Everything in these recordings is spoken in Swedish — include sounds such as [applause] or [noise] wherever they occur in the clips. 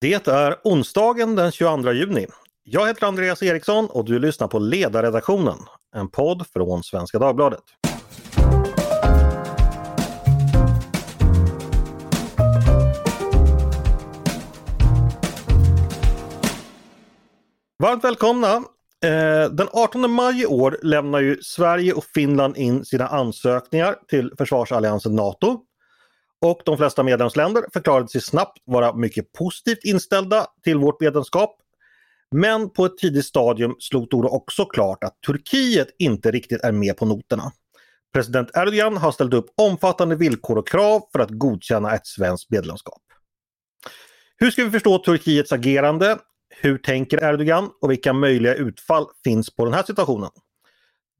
Det är onsdagen den 22 juni. Jag heter Andreas Eriksson och du lyssnar på Ledarredaktionen, en podd från Svenska Dagbladet. Varmt välkomna! Eh, den 18 maj i år lämnar ju Sverige och Finland in sina ansökningar till försvarsalliansen NATO. Och de flesta medlemsländer förklarade sig snabbt vara mycket positivt inställda till vårt medlemskap. Men på ett tidigt stadium slog det också klart att Turkiet inte riktigt är med på noterna. President Erdogan har ställt upp omfattande villkor och krav för att godkänna ett svenskt medlemskap. Hur ska vi förstå Turkiets agerande? Hur tänker Erdogan och vilka möjliga utfall finns på den här situationen?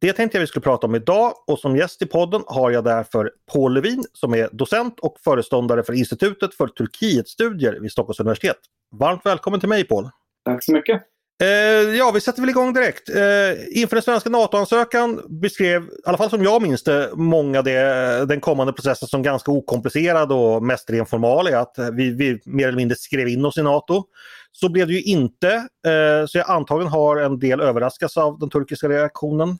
Det tänkte jag vi skulle prata om idag och som gäst i podden har jag därför Paul Levin som är docent och föreståndare för Institutet för Turkietstudier vid Stockholms universitet. Varmt välkommen till mig Paul! Tack så mycket! Eh, ja, vi sätter väl igång direkt. Eh, inför den svenska NATO-ansökan beskrev, i alla fall som jag minns det, många det, den kommande processen som ganska okomplicerad och mest ren formalia. Att vi, vi mer eller mindre skrev in oss i NATO. Så blev det ju inte, eh, så jag antagligen har en del överraskats av den turkiska reaktionen.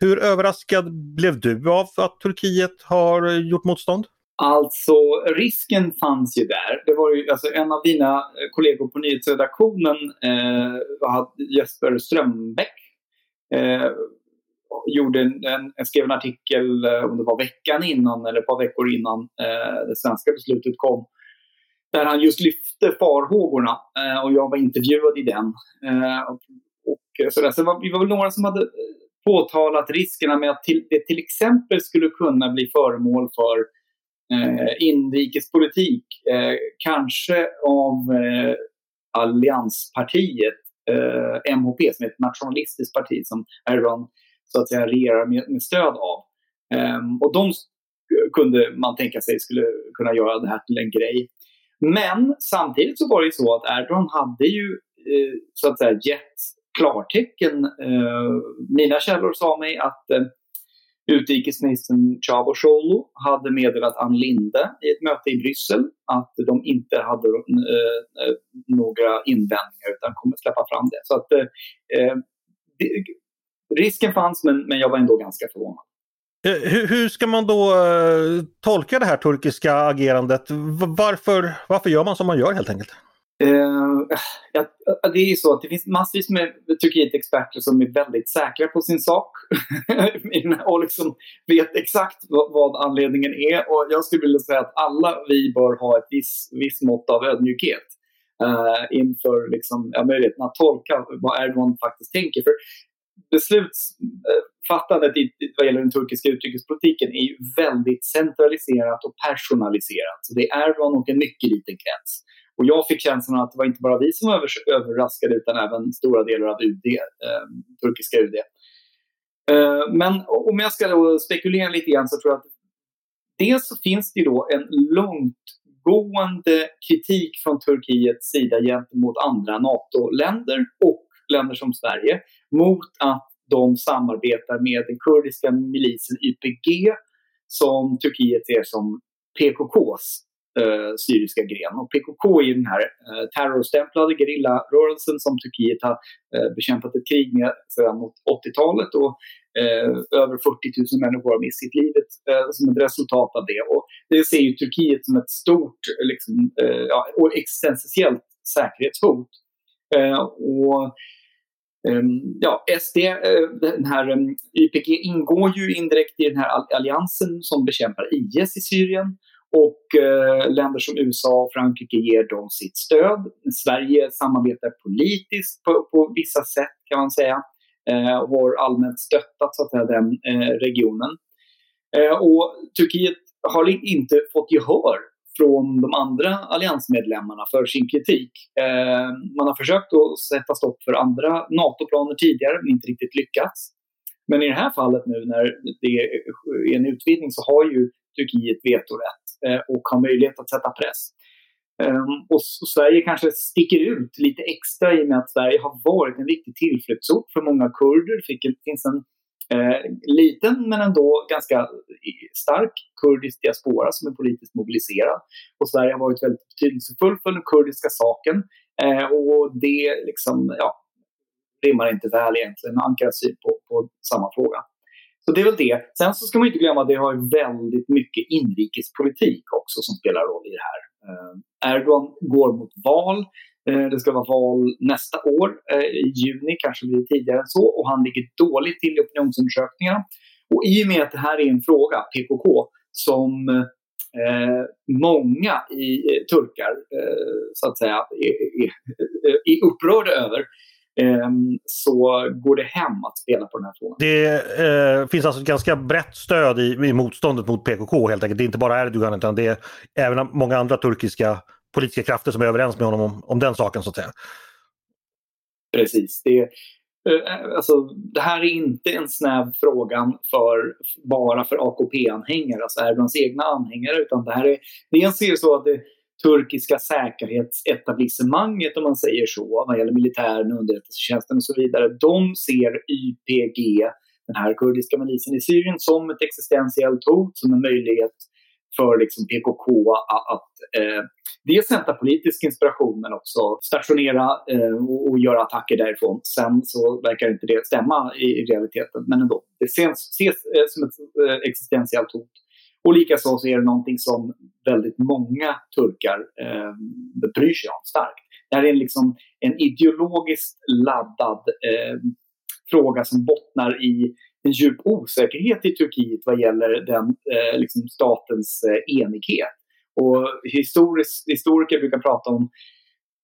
Hur överraskad blev du av att Turkiet har gjort motstånd? Alltså risken fanns ju där. Det var ju, alltså, en av dina eh, kollegor på nyhetsredaktionen, eh, Jesper Strömbäck, eh, gjorde en, en, skrev en artikel, eh, om det var veckan innan eller ett par veckor innan eh, det svenska beslutet kom, där han just lyfte farhågorna eh, och jag var intervjuad i den. Eh, och, och, så, där. så var, vi var väl några som hade eh, påtalat riskerna med att till, det till exempel skulle kunna bli föremål för eh, inrikespolitik, eh, kanske av eh, allianspartiet eh, MHP, som är ett nationalistiskt parti som Erdogan så att säga regerar med, med stöd av. Ehm, och de kunde man tänka sig skulle kunna göra det här till en grej. Men samtidigt så var det ju så att Erdogan hade ju eh, så att säga gett klartecken. Eh, mina källor sa mig att eh, utrikesministern Cavusoglu hade meddelat Ann Linde i ett möte i Bryssel att de inte hade eh, eh några invändningar utan kommer släppa fram det. Så att, eh, eh, det, risken fanns men, men jag var ändå ganska förvånad. Hur, hur ska man då tolka det här turkiska agerandet? Varför, varför gör man som man gör helt enkelt? Eh, uh, ja, det är ju så att det finns massvis med Turkiet-experter som är väldigt säkra på sin sak [laughs] och liksom vet exakt vad, vad, anledningen är. Och jag skulle vilja säga att alla vi bör ha ett visst viss mått av ödmjukhet uh, inför liksom, ja, möjligheten att tolka vad Erdogan faktiskt tänker. För beslutsfattandet eh, i, vad gäller den turkiska utrikespolitiken är ju väldigt centraliserat och personaliserat. Så det är Erdogan och en mycket liten krets. Och jag fick känslan att det var inte bara vi som var överraskade utan även stora delar av UD, eh, turkiska UD. Eh, men om jag ska spekulera lite grann så tror jag att dels så finns det då en långtgående kritik från Turkiets sida gentemot andra NATO-länder och länder som Sverige mot att de samarbetar med den kurdiska milisen YPG som Turkiet ser som PKKs eh, syriska gren. Och PKK är den här eh, terrorstämplade gerillarörelsen som Turkiet har eh, bekämpat ett krig med sedan 80-talet. Och, eh, över 40 000 människor har mist sitt livet eh, som ett resultat av det. Och det ser ju Turkiet som ett stort eh, liksom, eh, ja, och existentiellt säkerhetshot. Eh, och ehm, ja, SD, eh, den här ehm, YPG ingår ju indirekt i den här alliansen som bekämpar IS i Syrien. Och eh, länder som USA och Frankrike ger dem sitt stöd. Sverige samarbetar politiskt på, på vissa sätt kan man säga. Eh, och har allmänt stöttat så att säga, den eh, regionen. Eh, och Turkiet har inte fått gehör från de andra alliansmedlemmarna för sin kritik. Eh, man har försökt att sätta stopp för andra NATO-planer tidigare, men inte riktigt lyckats. Men i det här fallet nu när det är en utvidgning så har ju Turkiet vetorätt eh, och har möjlighet att sätta press. Ehm, och, och, Sverige kanske sticker ut lite extra i och med att Sverige har varit en viktig tillflyktsort för många kurder. Det finns en Eh, liten men ändå ganska stark kurdisk diaspora som är politiskt mobiliserad. Och Sverige har varit väldigt betydelsefull för den kurdiska saken. Eh, och det liksom, ja, rimmar inte väl egentligen med Ankaras syn på, på samma fråga. Så det är väl det. Sen så ska man inte glömma att det har väldigt mycket inrikespolitik också som spelar roll i det här. Eh, Erdogan går mot val. Eh, det ska vara val nästa år, eh, i juni, kanske blir det tidigare än så. Och han ligger dåligt till i opinionsundersökningarna. Och i och med att det här är en fråga, PKK, som eh, många i, eh, turkar eh, så att säga är, är, är upprörda över så går det hem att spela på den här frågan. Det eh, finns alltså ett ganska brett stöd i, i motståndet mot PKK helt enkelt. Det är inte bara Erdogan utan det är även många andra turkiska politiska krafter som är överens med honom om, om den saken så att säga. Precis. Det, eh, alltså, det här är inte en snäv fråga för, bara för AKP-anhängare, alltså Erdogans egna anhängare, utan det här är dels är det så att det turkiska säkerhetsetablissemanget, om man säger så, vad gäller militären, underrättelsetjänsten och så vidare, de ser YPG, den här kurdiska milisen i Syrien, som ett existentiellt hot, som en möjlighet för liksom PKK att, att eh, dels hämta politisk inspiration men också stationera eh, och, och, göra attacker därifrån. Sen så verkar inte det stämma i, i realiteten, men ändå. Det ses, ses eh, som ett eh, existentiellt hot. Och likaså så är det någonting som väldigt många turkar eh, bryr sig om starkt. Det här är liksom en ideologiskt laddad eh, fråga som bottnar i en djup osäkerhet i Turkiet vad gäller den eh, liksom statens eh, enighet. Och historiker brukar prata om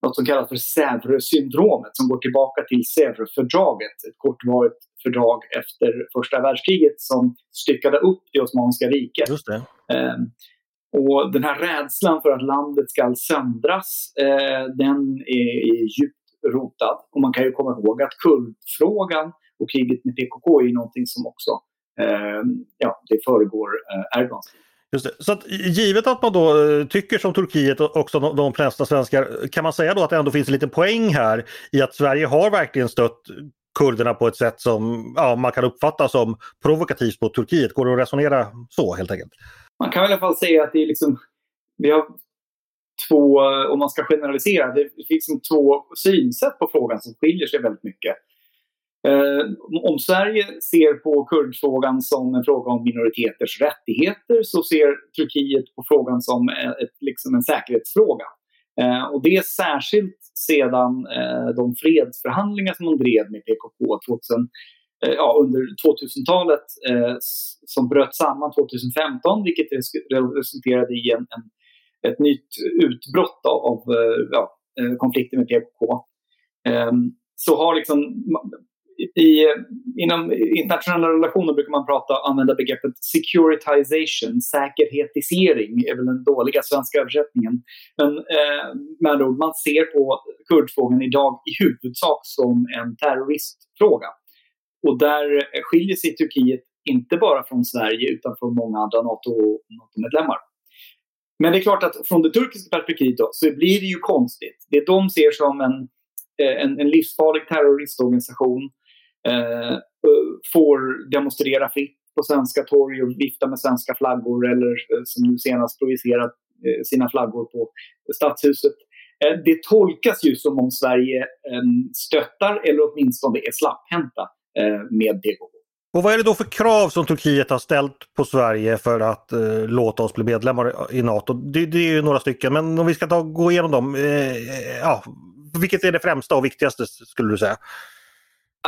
något som kallas för Sävre-syndromet som går tillbaka till Sävre-fördraget, ett kortvarigt fördrag efter första världskriget som styckade upp det Osmanska riket. Just det. Eh, och den här rädslan för att landet ska söndras, eh, den är, är djupt rotad. Och man kan ju komma ihåg att kurdfrågan och kriget med PKK är någonting som också eh, ja, det föregår eh, Erdogans. Så att, givet att man då eh, tycker som Turkiet och också de, de flesta svenskar, kan man säga då att det ändå finns en liten poäng här i att Sverige har verkligen stött kurderna på ett sätt som ja, man kan uppfatta som provokativt mot Turkiet. Går det att resonera så helt enkelt? Man kan i alla fall säga att det är liksom, vi har två, om man ska generalisera, det finns liksom två synsätt på frågan som skiljer sig väldigt mycket. Eh, om Sverige ser på kurdfrågan som en fråga om minoriteters rättigheter så ser Turkiet på frågan som ett, liksom en säkerhetsfråga. Eh, och det är särskilt sedan eh, de fredsförhandlingar som man drev med PKK 2000, eh, ja, under 2000-talet eh, som bröt samman 2015 vilket resulterade i en, en ett nytt utbrott av, av eh, ja, konflikter med PKK. Ehm, så har liksom i, inom internationella relationer brukar man prata, använda begreppet securitization, säkerhetisering är väl den dåliga svenska översättningen. Men eh, med andra ord, man ser på kurdfrågan idag i huvudsak som en terroristfråga. Och där skiljer sig Turkiet inte bara från Sverige utan från många andra NATO-medlemmar. Men det är klart att från det turkiska perspektivet då, så blir det ju konstigt. Det de ser som en, eh, en, en livsfarlig terroristorganisation Eh, eh, får demonstrera fritt på svenska torg och vifta med svenska flaggor eller eh, som nu senast projicerat eh, sina flaggor på Stadshuset. Eh, det tolkas ju som om Sverige ehm, stöttar eller åtminstone är slapphänta eh, med PKK. Och vad är det då för krav som Turkiet har ställt på Sverige för att eh, låta oss bli medlemmar i NATO? Det, det, är ju några stycken, men om vi ska ta, gå igenom dem. Eh, ja, vilket är det främsta och viktigaste skulle du säga?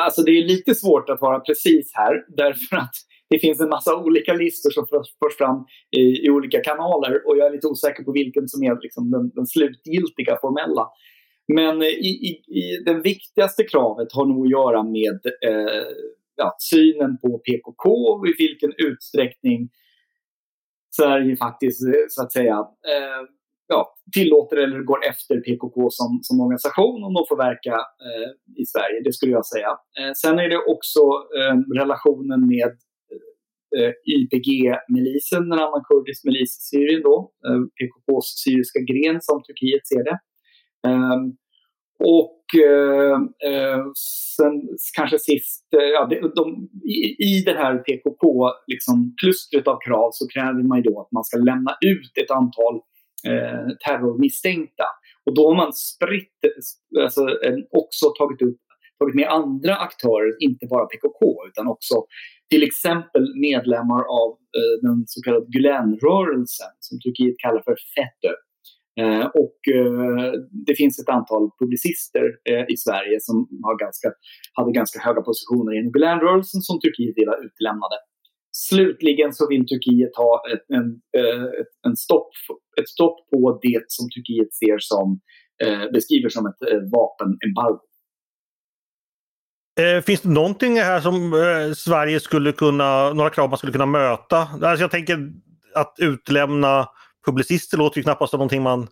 Alltså det är lite svårt att vara precis här därför att det finns en massa olika listor som förs fram i, i olika kanaler och jag är lite osäker på vilken som är liksom den, den slutgiltiga formella. Men eh, i, i, i, det viktigaste kravet har nog att göra med eh, ja, synen på PKK och i vilken utsträckning Sverige faktiskt eh, så att säga eh, ja, tillåter eller går efter PKK som, som organisation om de får verka eh, i Sverige. Det skulle jag säga. Eh, sen är det också eh, relationen med eh, YPG-milisen, en annan kurdisk milis i Syrien då, eh, PKKs syriska gren som Turkiet ser det. Ehm, och eh, eh, sen kanske sist, eh, ja, de, de, i, i det här PKK-klustret liksom, av krav så kräver man ju då att man ska lämna ut ett antal eh, terrormisstänkta. Och då har man spritt, alltså, också tagit upp tagit med andra aktörer, inte bara PKK, utan också till exempel medlemmar av eh, den så kallade Gülenrörelsen, som Turkiet kallar för FETÖ. Eh, och eh, det finns ett antal publicister eh, i Sverige som har ganska, hade ganska höga positioner inom Gülenrörelsen som Turkiet vill utlämnade. Slutligen så vill Turkiet ha ett, en, eh, ett, en stopp, ett stopp på det som Turkiet ser som, eh, beskriver som ett vapenembargo. Eh, finns det någonting här som eh, Sverige skulle kunna, några krav man skulle kunna möta? Alltså jag tänker att utlämna publicister låter ju knappast som någonting man...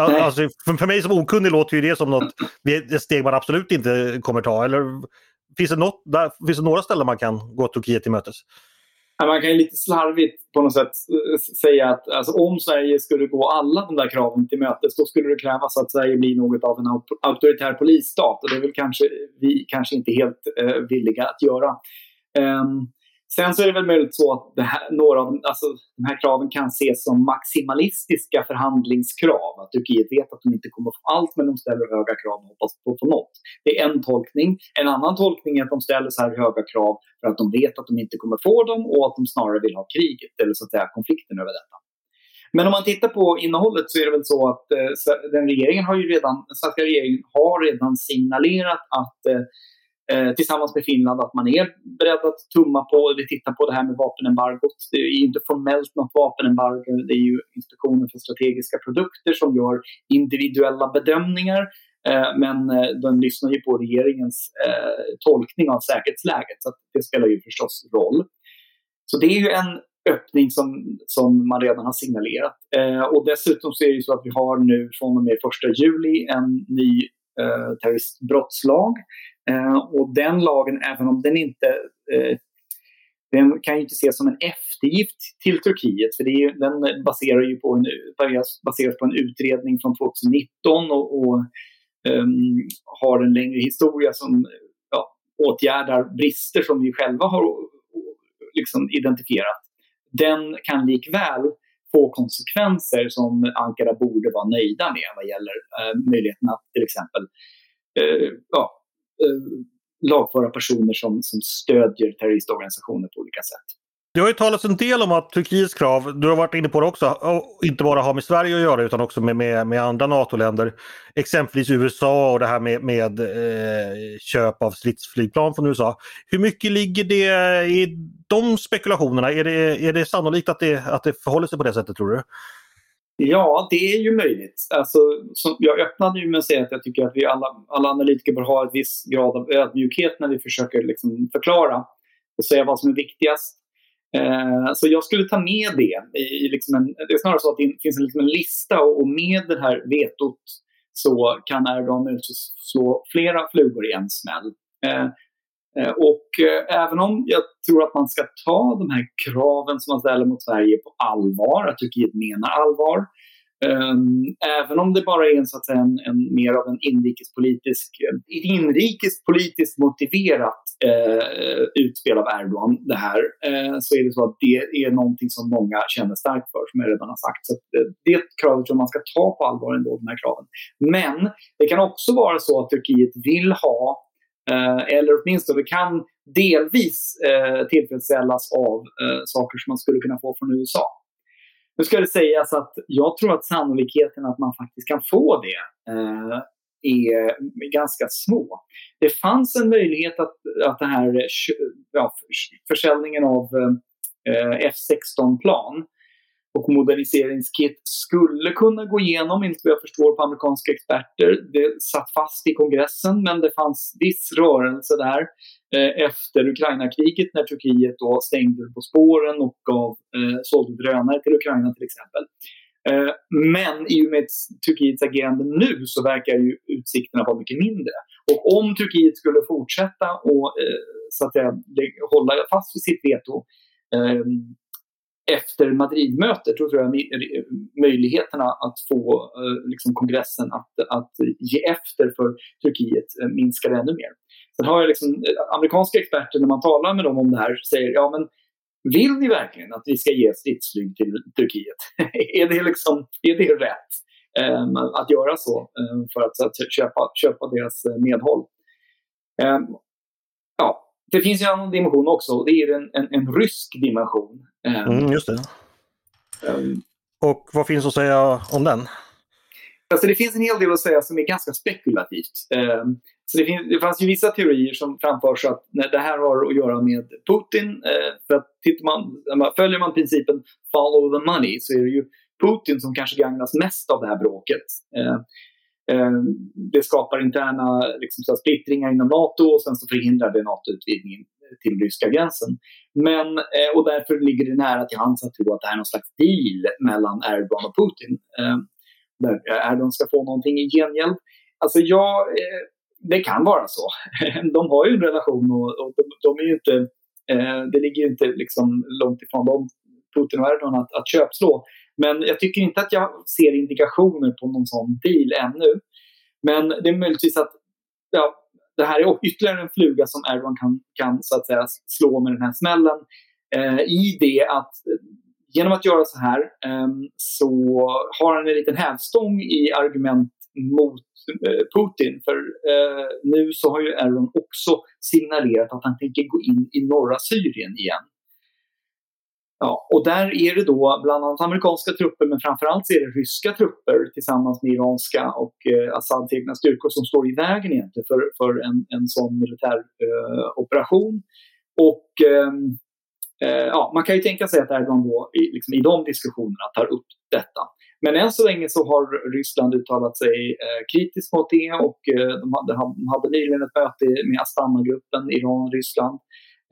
Alltså, för, för mig som okunnig låter ju det som något, [clears throat] ett steg man absolut inte kommer ta. Eller finns det, något, där, finns det några ställen man kan gå Turkiet till mötes? Man kan ju lite slarvigt på något sätt eh, säga att alltså, om Sverige skulle gå alla de där kraven till mötes då skulle det krävas att Sverige blir något av en auktoritär polisstat och det är väl kanske vi kanske inte helt eh, villiga att göra. Um, Sen så är det väl möjligt så att här, några av alltså, de här kraven kan ses som maximalistiska förhandlingskrav. Att Turkiet vet att de inte kommer få allt men de ställer höga krav och hoppas på på något. Det är en tolkning. En annan tolkning är att de ställer så här höga krav för att de vet att de inte kommer få dem och att de snarare vill ha kriget eller så att säga konflikten över detta. Men om man tittar på innehållet så är det väl så att eh, den regeringen har ju redan, den svenska regeringen har redan signalerat att eh, eh, tillsammans med Finland att man är beredd att tumma på eller titta på det här med vapenembargot. Det är ju inte formellt något vapenembargo. Det är ju Inspektionen för strategiska produkter som gör individuella bedömningar. Eh, men eh, den lyssnar ju på regeringens eh, tolkning av säkerhetsläget så det spelar ju förstås roll. Så det är ju en öppning som, som man redan har signalerat. Eh, och dessutom så är det så att vi har nu från och med 1 juli en ny eh, terroristbrottslag Eh, och den lagen, även om den inte eh, den kan ju inte ses som en eftergift till Turkiet, för det är, den baserar ju på en, baseras på en utredning från 2019 och, och um, har en längre historia som ja, åtgärdar brister som vi själva har liksom identifierat. Den kan likväl få konsekvenser som Ankara borde vara nöjda med vad gäller uh, möjligheten att till exempel uh, ja, Eh, lagföra personer som, som stödjer terroristorganisationer på olika sätt. Det har ju talats en del om att Turkiets krav, du har varit inne på det också, inte bara har med Sverige att göra utan också med, med, med andra NATO-länder. Exempelvis USA och det här med, med eh, köp av stridsflygplan från USA. Hur mycket ligger det i de spekulationerna? Är det, är det sannolikt att det, att det förhåller sig på det sättet tror du? Ja, det är ju möjligt. Alltså, som, jag öppnade ju med att säga att jag tycker att vi alla, alla analytiker bör ha en viss grad av ödmjukhet när vi försöker liksom förklara och säga vad som är viktigast. Eh, så jag skulle ta med det. I, liksom en, det är snarare så att det finns en, liksom en lista och, och med det här vetot så kan Erdogan utslå slå flera flugor i en smäll. Eh, Eh, och eh, även om jag tror att man ska ta de här kraven som man ställer mot Sverige på allvar, att Turkiet menar allvar, ehm, även om det bara är en, så att säga, en, en mer av en inrikespolitisk, eh, ett inrikespolitiskt motiverat eh, utspel av Erdogan det här, eh, så är det så att det är någonting som många känner starkt för, som jag redan har sagt. Så eh, det kravet tror jag man ska ta på allvar ändå, de här kraven. Men det kan också vara så att Turkiet vill ha Eh, eller åtminstone kan delvis eh, tillfredsställas av eh, saker som man skulle kunna få från USA. Nu ska det sägas att jag tror att sannolikheten att man faktiskt kan få det eh, är ganska små. Det fanns en möjlighet att, att den här eh, ja, försäljningen av F16-plan och moderniseringskit skulle kunna gå igenom, inte vad jag förstår på amerikanska experter. Det satt fast i kongressen, men det fanns viss rörelse där eh, efter Ukraina-kriget när Turkiet då stängde på spåren och gav, eh, sålde drönare till Ukraina till exempel. Eh, men i och med Turkiets agerande nu så verkar ju utsikterna vara mycket mindre. Och om Turkiet skulle fortsätta och eh, så att säga, hålla fast vid sitt veto eh, efter Madridmötet tror jag eh, möjligheterna att få eh, liksom, kongressen att, att ge efter för Turkiet eh, minskar ännu mer. Sen har jag liksom, amerikanska experter, när man talar med dem om det här, säger ja men vill ni verkligen att vi ska ge stridsflyg till Turkiet? [laughs] är, det liksom, är det rätt um, att göra så um, för att, att, köpa, köpa deras medhåll? Um, ja, det finns ju en annan dimension också. Det är en, en, en rysk dimension. Mm, just det. Um, och vad finns att säga om den? Alltså det finns en hel del att säga som är ganska spekulativt. Um, så det, finns, det fanns ju vissa teorier som framförs att det här har att göra med Putin. Uh, för att man, följer man principen follow the money så är det ju Putin som kanske gagnas mest av det här bråket. Uh, Ehm, det skapar interna liksom, så splittringar inom NATO och sen så förhindrar det NATO-utvidgningen till ryska gränsen. Men, eh, och därför ligger det nära till hands att tro att det är någon slags deal mellan Erdogan och Putin. Ehm, där Erdogan ska få någonting i gengäld. Alltså ja, eh, det kan vara så. [laughs] De har ju en relation och, och de, de, är ju inte, eh, det ligger ju inte liksom långt ifrån dem, Putin och Erdogan, att, att köpslå. Men jag tycker inte att jag ser indikationer på någon sån deal ännu. Men det är möjligtvis att ja, det här är ytterligare en fluga som Erdogan kan, kan så att säga, slå med den här smällen. Eh, I det att eh, genom att göra så här eh, så har han en liten hävstång i argument mot eh, Putin. För eh, nu så har ju Erdogan också signalerat att han tänker gå in i norra Syrien igen. Ja, och där är det då bland annat amerikanska trupper men framförallt så är det ryska trupper tillsammans med iranska och eh, Assads egna styrkor som står i vägen egentligen för, för en, en sån militär eh, operation. Och ehm, eh, ja, man kan ju tänka sig att Erdogan då i, liksom, i de diskussionerna tar upp detta. Men än så länge så har Ryssland uttalat sig eh, kritiskt mot det och eh, de, hade, de hade nyligen ett möte med Astana-gruppen, Iran, Ryssland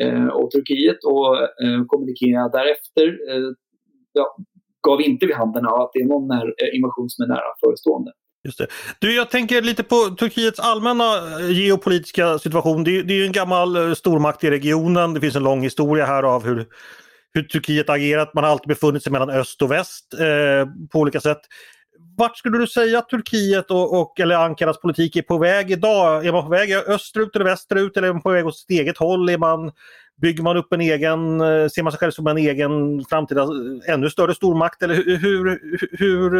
Eh, och Turkiet och eh, kommunikera därefter eh, ja, gav inte vid handen att det är någon när, eh, invasion som är nära förestående. Just det. Du, jag tänker lite på Turkiets allmänna eh, geopolitiska situation. Det är, det är en gammal stormakt i regionen. Det finns en lång historia här av hur, hur Turkiet agerat. Man har alltid befunnit sig mellan öst och väst eh, på olika sätt vart skulle du säga att Turkiet och, och, eller Ankaras politik är på väg idag? Är man på väg österut eller västerut eller är man på väg åt sitt eget håll? Är man, bygger man upp en egen, eh, ser man sig själv som en egen framtida eh, ännu större stormakt? Eller hur, hur, hur,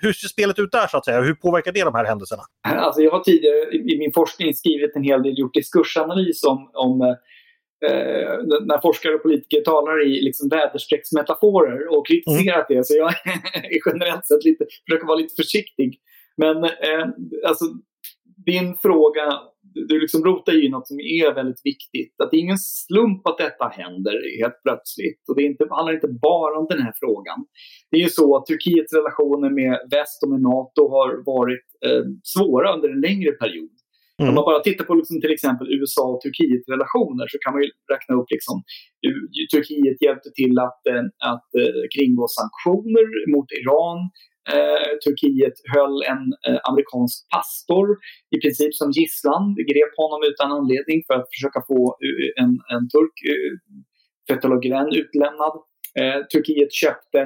hur ser spelet ut där så att säga? Hur påverkar det de här händelserna? Alltså jag har tidigare i min forskning skrivit en hel del, gjort diskursanalys om, om eh, när forskare och politiker talar i liksom väderstrecksmetaforer och kritiserat mm. det. Så jag [laughs] är generellt sett lite, försöker vara lite försiktig. Men eh, alltså, din fråga, du liksom rotar ju i något som är väldigt viktigt. Att det är ingen slump att detta händer helt plötsligt. Och det är inte, handlar inte bara om den här frågan. Det är ju så att Turkiets relationer med väst och med NATO har varit eh, svåra under en längre period. Mm. Om man bara tittar på liksom till exempel USA och Turkiet-relationer så kan man ju räkna upp liksom, Turkiet hjälpte till att, eh, att uh, kringgå sanktioner mot Iran. Uh, Turkiet höll en uh, amerikansk pastor i princip som gisslan, grep honom utan anledning för att försöka få en, en turk, uh, Fethullah Gülen, utlämnad. Turkiet köpte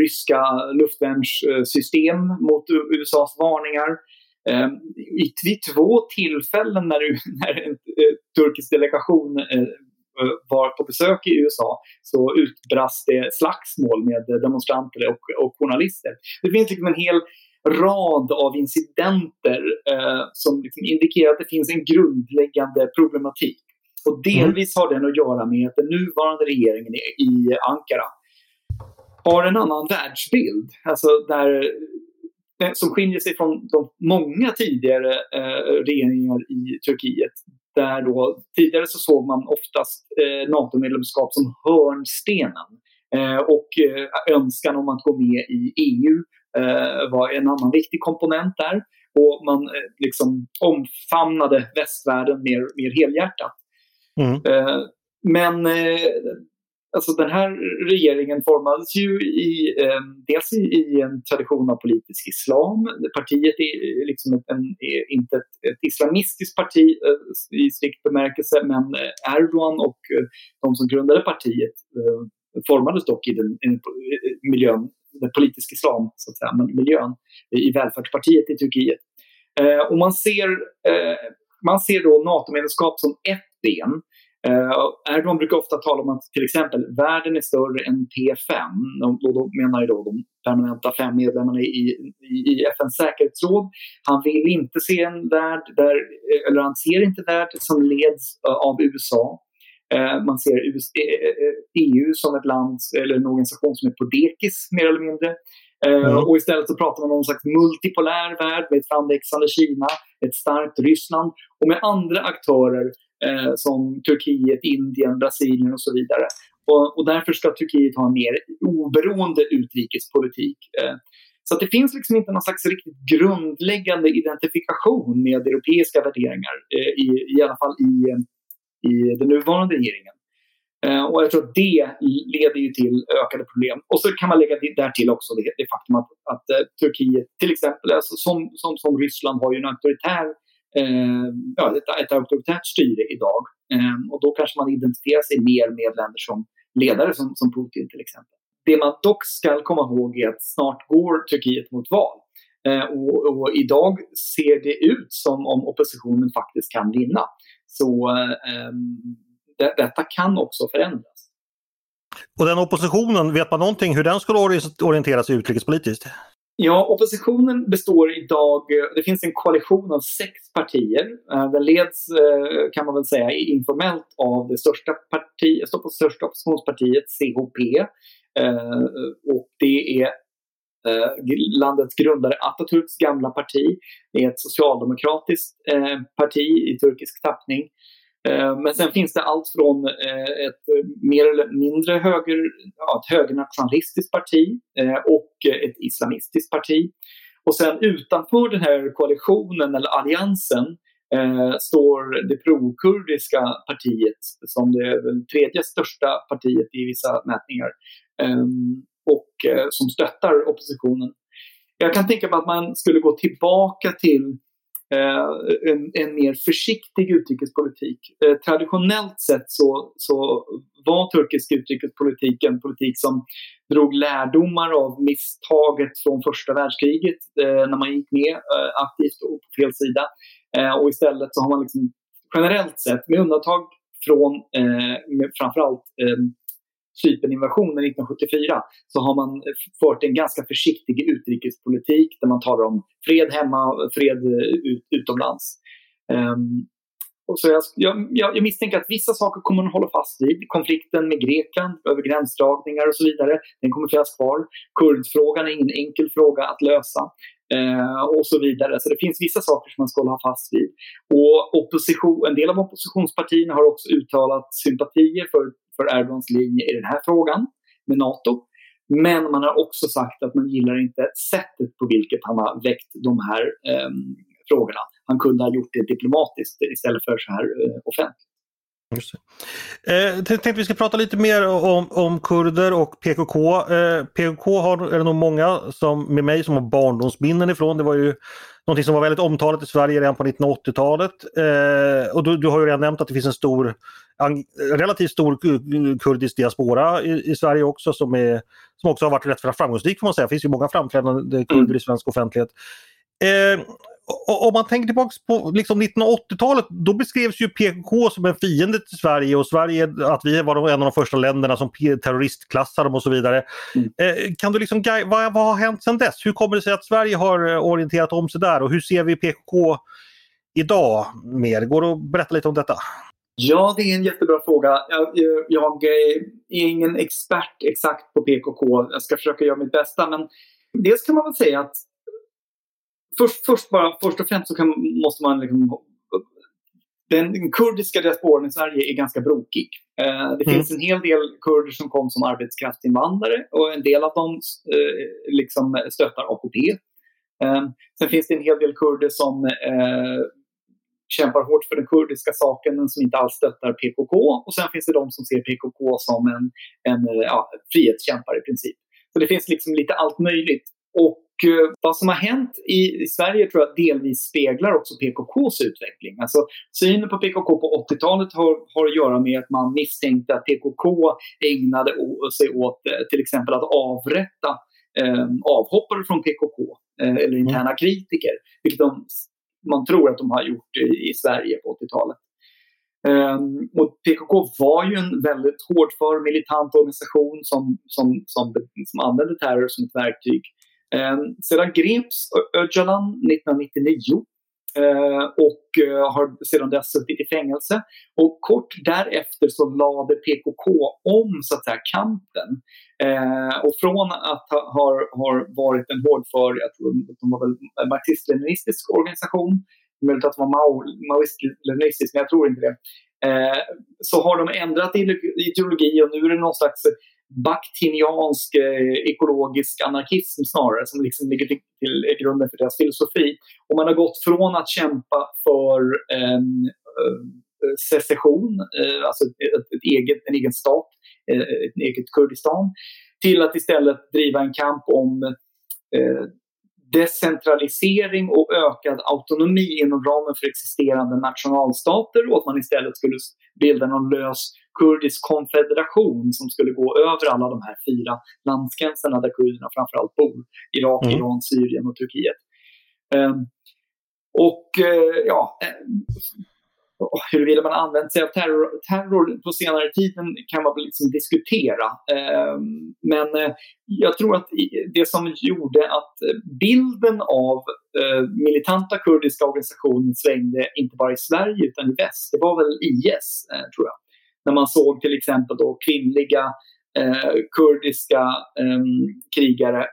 ryska luftvärnssystem mot USAs varningar. Ehm, vid två tillfällen när, [laughs] när en eh, turkisk delegation eh, var på besök i USA så utbrast det slagsmål med demonstranter och, och journalister. Det finns liksom en hel rad av incidenter eh, som liksom indikerar att det finns en grundläggande problematik. Och delvis har den att göra med att den nuvarande regeringen i Ankara har en annan världsbild. Alltså där som skiljer sig från de många tidigare eh, regeringar i Turkiet. Där då, tidigare så såg man oftast eh, NATO-medlemskap som hörnstenen. Eh, och eh, önskan om att gå med i EU eh, var en annan viktig komponent där. Och man eh, liksom omfamnade västvärlden mer, mer helhjärtat. Mm. men Alltså den här regeringen formades ju i, eh, dels i, i, en tradition av politisk islam. Partiet är liksom ett, en, är inte ett, ett, islamistiskt parti eh, i strikt bemärkelse, men eh, Erdogan och eh, de som grundade partiet eh, formades dock i den, i miljön, den politiska islam, så att säga, men miljön i välfärdspartiet i Turkiet. Eh, och man ser eh, man ser då NATO-medlemskap som ett ben. Erdogan brukar ofta tala om att till exempel världen är större än P5. Och då menar jag då de permanenta fem medlemmarna i, i, i FNs säkerhetsråd. Han vill inte se en värld där, eller han ser inte värld som leds av USA. Man ser EU e som ett land eller en organisation som är på dekis mer eller mindre. Mm. Och istället så pratar man om en slags multipolär värld med ett framväxande Kina, ett starkt Ryssland och med andra aktörer eh, som Turkiet, Indien, Brasilien och så vidare. Och, och, därför ska Turkiet ha en mer oberoende utrikespolitik. Eh, så det finns liksom inte någon slags riktigt grundläggande identifikation med europeiska värderingar, eh, i, i alla fall i, i den nuvarande regeringen. Eh, och jag tror att det leder ju till ökade problem. Och så kan man lägga där till också det, det faktum att, att eh, Turkiet, till exempel, alltså som, som, som Ryssland har ju en auktoritär, Eh, ja, ett, ett auktoritärt styre idag. Ehm, och då kanske man identifierar sig mer med länder som ledare som, som Putin till exempel. Det man dock ska komma ihåg är att snart går Turkiet mot val. Eh, och, och, idag ser det ut som om oppositionen faktiskt kan vinna. Så ehm, det, detta kan också förändras. Och den oppositionen, vet man någonting hur den skulle orientera sig utrikespolitiskt? Ja, oppositionen består idag, det finns en koalition av sex partier. Eh, den leds, eh, kan man väl säga, informellt av det största, parti, största oppositionspartiet, CHP. Eh, och det är landets grundare Atatürks gamla parti. Det är ett socialdemokratiskt parti i turkisk tappning. Eh, men sen finns det allt från eh, ett mer eller mindre höger, ett högernationalistiskt parti eh, och ett islamistiskt parti. Och sen utanför den här koalitionen eller alliansen står det prokurdiska partiet som det tredje största partiet i vissa mätningar ehm, och som stöttar oppositionen. Jag kan tänka mig att man skulle gå tillbaka till Eh, en, en, mer försiktig utrikespolitik. Eh, traditionellt sett så, så var turkisk utrikespolitik en politik som drog lärdomar av misstaget från första världskriget eh, när man gick med eh, aktivt och på fel sida. Eh, och istället så har man liksom generellt sett, med undantag från med framförallt Cyperninvasionen 1974 så har man eh, fört en ganska försiktig utrikespolitik där man talar om fred hemma och fred eh, ut, utomlands. Um, och så jag, jag, jag, misstänker att vissa saker kommer man hålla fast vid. Konflikten med Grekland över gränsdragningar och så vidare, den kommer finnas kvar. Kurdfrågan är ingen enkel fråga att lösa. Eh, och så vidare. Så det finns vissa saker som man ska hålla fast vid. Och opposition, en del av oppositionspartierna har också uttalat sympatier för för Erdogans linje i den här frågan med NATO. Men man har också sagt att man gillar inte sättet på vilket han har väckt de här eh, frågorna. Han kunde ha gjort det diplomatiskt istället för så här eh, offentligt. Just det. Eh, tänkte vi ska prata lite mer om, om kurder och PKK. Eh, PKK har, är det nog många som, med mig som har barndomsminnen ifrån. Det var ju någonting som var väldigt omtalat i Sverige redan på 1980-talet. Eh, och du, du, har ju redan nämnt att det finns en stor, en relativt stor kurdisk diaspora i, i, Sverige också som, är, som också har varit rätt framgångsrik får man säga. Det finns ju många framträdande kurder mm. i svensk offentlighet. Eh, om man tänker tillbaka på liksom 1980-talet, då beskrevs ju PKK som en fiende till Sverige och Sverige, att vi var en av de första länderna som terroristklassade dem och så vidare. Mm. Eh, kan du liksom, vad, vad har hänt sedan dess? Hur kommer det sig att Sverige har eh, orienterat om sig där och hur ser vi PKK idag mer? Går det att berätta lite om detta? Ja, det är en jättebra fråga. Jag, jag, är ingen expert exakt på PKK. Jag ska försöka göra mitt bästa. Men dels kan man väl säga att först, först, bara, först och främst så kan, måste man liksom, den kurdiska diasporan i Sverige är ganska brokig. Eh, det mm. finns en hel del kurder som kom som arbetskraftsinvandrare och en del av dem eh, liksom stöttar AKP. Eh, sen finns det en hel del kurder som eh, kämpar hårt för den kurdiska saken men som inte alls stöttar PKK. Och sen finns det de som ser PKK som en, en ja, frihetskämpare i princip. Så det finns liksom lite allt möjligt. Och Eh, vad som har hänt i, i, Sverige tror jag delvis speglar också PKKs utveckling. Alltså, synen på PKK på 80-talet har, har att göra med att man misstänkte att PKK ägnade sig åt eh, till exempel att avrätta eh, avhoppare från PKK eh, eller interna kritiker. Vilket de man tror att de har gjort i, i Sverige på 80-talet. Um, och PKK var ju en väldigt hårdför militant organisation som, som, som, som använde terror som ett verktyg. Eh, sedan greps Öcalan 1999 eh, och eh, har sedan dess suttit i fängelse. Och kort därefter så lade PKK om så att säga kampen. Och från att ha har, har varit en hårdför, jag tror de var väl en marxist-leninistisk organisation, möjligt att det var maoist-leninistisk, men jag tror inte det. Eh, så har de ändrat ideologi och nu är det någon slags baktiniansk eh, ekologisk anarkism snarare som liksom ligger till, till grunden för deras filosofi. Och man har gått från att kämpa för eh, secession, eh, alltså ett, ett, eget, en egen stat, eh, ett eget Kurdistan, till att istället driva en kamp om eh, decentralisering och ökad autonomi inom ramen för existerande nationalstater och att man istället skulle bilda någon lös kurdisk konfederation som skulle gå över alla de här fyra landsgränserna där kurderna framförallt bor. Irak, mm. Iran, Syrien och Turkiet. Um, och uh, ja, huruvida man använt sig av terror, terror på senare tid kan man väl liksom diskutera. Ehm, men eh, jag tror att det som gjorde att bilden av eh, militanta kurdiska organisationer svängde inte bara i Sverige utan i väst, det var väl IS, eh, tror jag. När man såg till exempel då kvinnliga eh, kurdiska ehm, eh, krigare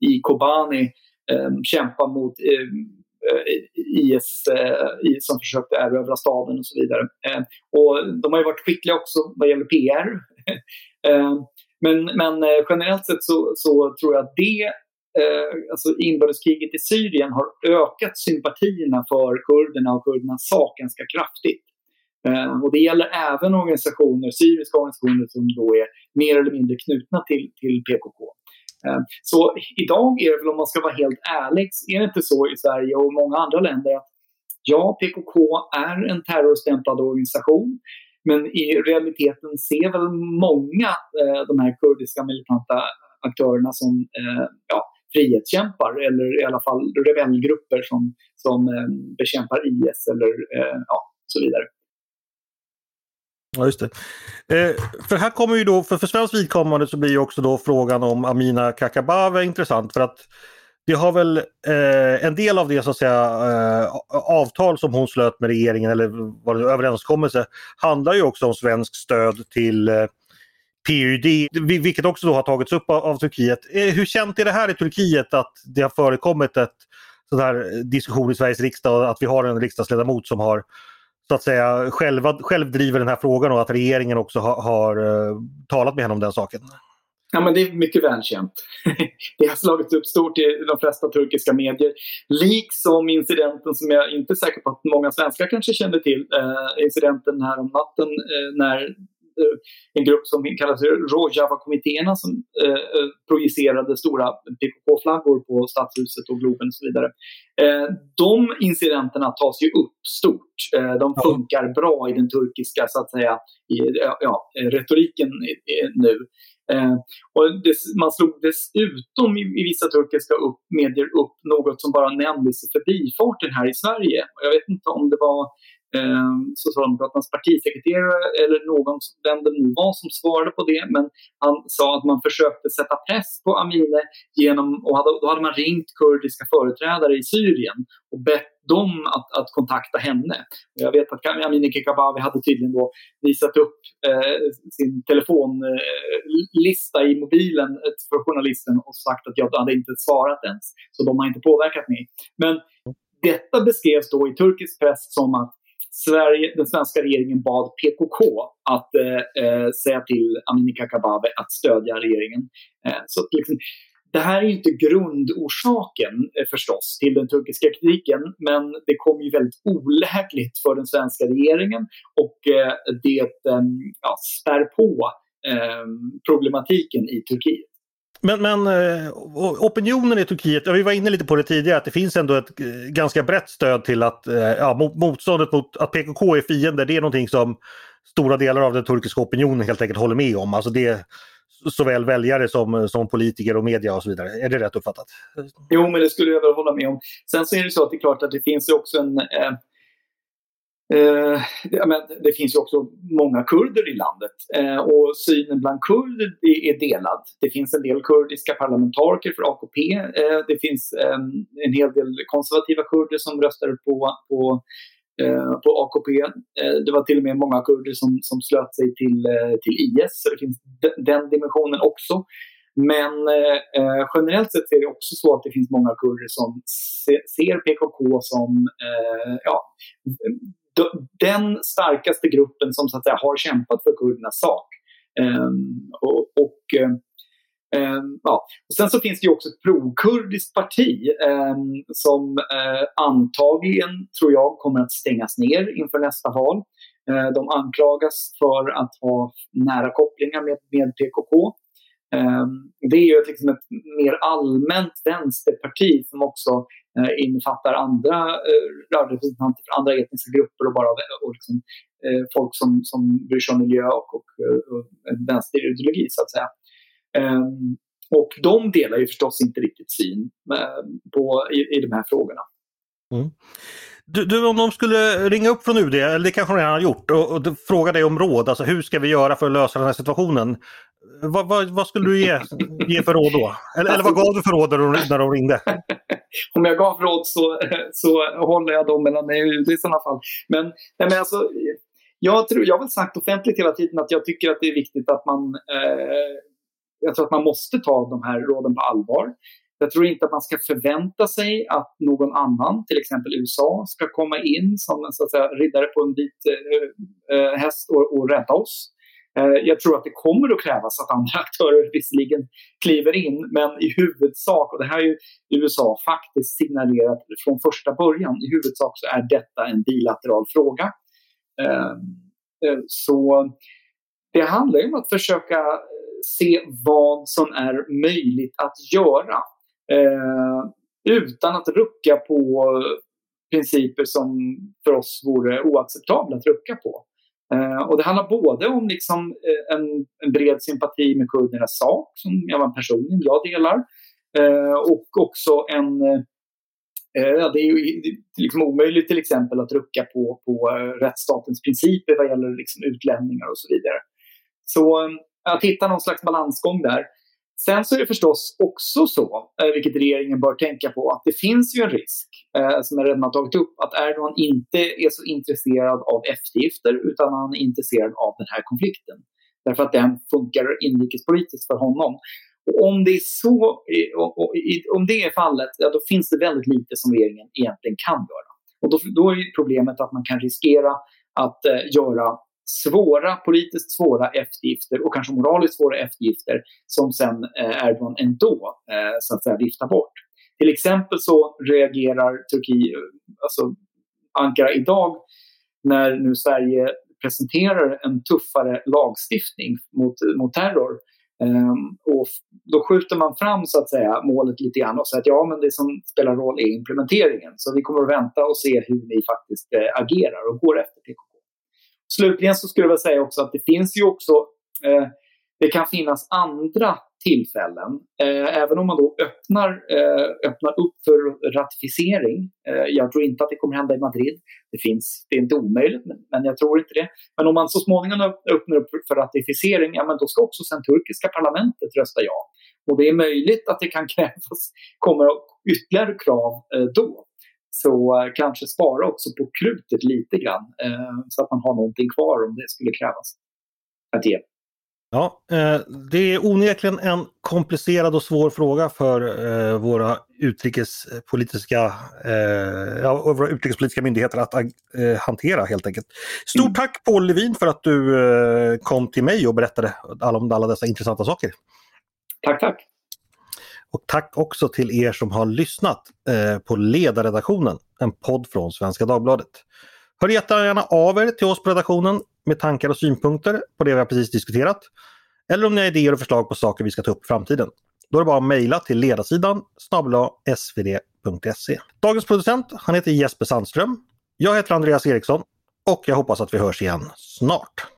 i Kobani ehm, kämpa mot ehm, Eh, IS, eh, som försökte erövra staden och så vidare. Eh, och de har ju varit skickliga också vad gäller PR. [laughs] men, men eh, generellt sett så, så tror jag att det eh, alltså inbördeskriget i Syrien har ökat sympatierna för kurderna och kurdernas sak ganska kraftigt. Eh, och det gäller även organisationer, syriska organisationer som då är mer eller mindre knutna till, till PKK. Eh, så idag är det väl, om man ska vara helt ärlig, är det inte så i Sverige och många andra länder att ja, PKK är en terrorstämplad organisation. Men i realiteten ser väl många eh, de här kurdiska militanta aktörerna som eh, ja, frihetskämpar eller i alla fall rebellgrupper som, som eh, bekämpar IS eller eh, ja, så vidare. Ja, just det. Eh, för här kommer ju då, för, för svenskt vidkommande så blir ju också då frågan om Amina Kakabaveh intressant för att det har väl eh, en del av det så att säga eh, avtal som hon slöt med regeringen eller var det överenskommelse handlar ju också om svensk stöd till eh, PYD, vilket också då har tagits upp av, av Turkiet. Eh, hur känt är det här i Turkiet att det har förekommit ett sån här diskussion i Sveriges riksdag och att vi har en riksdagsledamot som har så att säga själva, själv driver den här frågan och att regeringen också har, har talat med henne om den saken? Ja, men det är mycket välkänt. [laughs] det har slagits upp stort i de flesta turkiska medier. Liksom incidenten som jag inte är säker på att många svenskar kanske kände till. Eh, incidenten här om natten eh, när en grupp som kallas Rojava-kommittéerna som eh, eh, projicerade stora PKK-flaggor på Stadshuset och Globen och så vidare. Eh, de incidenterna tas ju upp stort. Eh, de funkar bra i den turkiska så att säga, i, ja, retoriken nu. Eh, och det, man slog dessutom i, i vissa turkiska upp, medier upp något som bara nämndes i förbifarten här i Sverige. Jag vet inte om det var eh, Socialdemokraternas partisekreterare eller någon, vem det nu var som svarade på det. Men han sa att man försökte sätta press på Amine genom, och hade, då hade man ringt kurdiska företrädare i Syrien och bett dem att, att kontakta henne. Jag vet att Amineh Kakabaveh hade tydligen då visat upp eh, sin telefonlista eh, i mobilen eh, för journalisten och sagt att jag hade inte svarat ens. Så de har inte påverkat mig. Men detta beskrevs då i turkisk press som att Sverige, den svenska regeringen bad PKK att eh, eh, säga till Amineh Kakabaveh att stödja regeringen. Eh, så liksom, det här är inte grundorsaken eh, förstås till den turkiska kritiken men det kom ju väldigt olägligt för den svenska regeringen och eh, det eh, ja, spär på eh, problematiken i Turkiet. Men, men eh, opinionen i Turkiet, ja, vi var inne lite på det tidigare, att det finns ändå ett eh, ganska brett stöd till att eh, ja, motståndet mot att PKK är fiender, det är någonting som stora delar av den turkiska opinionen helt enkelt håller med om. Alltså det, såväl väljare som, som politiker och media och så vidare. Är det rätt uppfattat? Jo, men det skulle jag väl hålla med om. Sen så är det så att det är klart att det finns också en eh, Eh, men det finns ju också många kurder i landet eh, och synen bland kurder är delad. Det finns en del kurdiska parlamentariker för AKP. Eh, det finns ehm, en hel del konservativa kurder som röstade på, på, eh, på AKP. Eh, det var till och med många kurder som, som slöt sig till, eh, till IS, så det finns den dimensionen också. Men eh, eh generellt sett är det också så att det finns många kurder som se, ser PKK som eh, ja, den starkaste gruppen som så att säga, har kämpat för kurdernas sak. Ehm, och, och ehm, ehm, ja. och sen så finns det också ett prokurdiskt parti som eh, antagligen, tror jag, kommer att stängas ner inför nästa val. Eh, de anklagas för att ha nära kopplingar med, med PKK. Ehm, det är ju liksom ett mer allmänt vänsterparti som också eh, innefattar andra eh, representanter för andra etniska grupper och bara eh, och liksom, eh, folk som, som bryr sig om miljö och, och, och vänsterideologi så att säga. Ehm, och de delar ju förstås inte riktigt syn på, i, i de här frågorna. Mm. Du, du, om de skulle ringa upp från UD, eller det kanske de redan har gjort, och, och fråga dig om råd, alltså hur ska vi göra för att lösa den här situationen? Vad, vad, vad skulle du ge, ge för råd då? Eller, eller vad gav du för råd när de, när de ringde? [laughs] om jag gav råd så, så håller jag dem mellan mig och UD i sådana fall. Men, nej, men alltså, jag, tror, jag har väl sagt offentligt hela tiden att jag tycker att det är viktigt att man eh, jag tror att man måste ta de här råden på allvar. Jag tror inte att man ska förvänta sig att någon annan, till exempel USA, ska komma in som en så att säga, riddare på en vit eh, eh häst och, och rädda oss. Eh, jag tror att det kommer att krävas att andra [laughs] aktörer visserligen kliver in, men i huvudsak, och det här har ju USA faktiskt signalerat från första början, i huvudsak så är detta en bilateral fråga. Ehm, eh, så det handlar ju om att försöka se vad som är möjligt att göra Eh, utan att rucka på principer som för oss vore oacceptabla att rucka på. Eh, och det handlar både om liksom, eh, en, en, bred sympati med kurdernas sak, som jag personligen jag delar, och också en... det är ju liksom omöjligt till exempel att rucka på, på rättsstatens principer vad gäller liksom, utlämningar och så vidare. Så att hitta någon slags balansgång där. Sen så är det förstås också så, eh, vilket regeringen bör tänka på, att det finns ju en risk, eh, som jag redan har tagit upp, att Erdogan inte är så intresserad av eftergifter utan han är intresserad av den här konflikten. Därför att den funkar inrikespolitiskt för honom. Och om, det är så, eh, om det är fallet, ja, då finns det väldigt lite som regeringen egentligen kan göra. Och då, då är problemet att man kan riskera att eh, göra svåra, politiskt svåra eftergifter och kanske moraliskt svåra eftergifter som sen eh, Erdogan ändå eh, så att säga viftar bort. Till exempel så reagerar Turkiet, eh, alltså Ankara idag, när nu Sverige presenterar en tuffare lagstiftning mot, mot terror. Um, och då skjuter man fram så att säga målet lite grann och säger att ja, men det som spelar roll är implementeringen. Så vi kommer att vänta och se hur ni faktiskt eh, agerar och går efter PKK. Slutligen så skulle jag vilja säga också att det finns ju också eh, det kan finnas andra tillfällen, eh, även om man då öppnar, eh, öppnar upp för ratificering. Eh, jag tror inte att det kommer hända i Madrid. Det, finns, det är inte omöjligt, men, men jag tror inte det. Men om man så småningom öppnar upp för ratificering, ja, men då ska också sen turkiska parlamentet rösta ja. Och det är möjligt att det kan [laughs] krävas, kommer ytterligare krav eh, då så eh, kanske spara också på krutet lite grann eh, så att man har någonting kvar om det skulle krävas att ge. Ja, eh, det är onekligen en komplicerad och svår fråga för våra utrikespolitiska, ja, våra utrikespolitiska myndigheter att hantera helt enkelt. Stort mm. tack Paul Levin för att du kom till mig och berättade om alla dessa intressanta saker. Tack, tack. Och tack också till er som har lyssnat eh, på Ledarredaktionen, en podd från Svenska Dagbladet. Hör jättegärna av er till oss på redaktionen med tankar och synpunkter på det vi har precis diskuterat. Eller om ni har idéer och förslag på saker vi ska ta upp i framtiden. Då är det bara att mejla till ledarsidan svd.se. Dagens producent, han heter Jesper Sandström. Jag heter Andreas Eriksson och jag hoppas att vi hörs igen snart.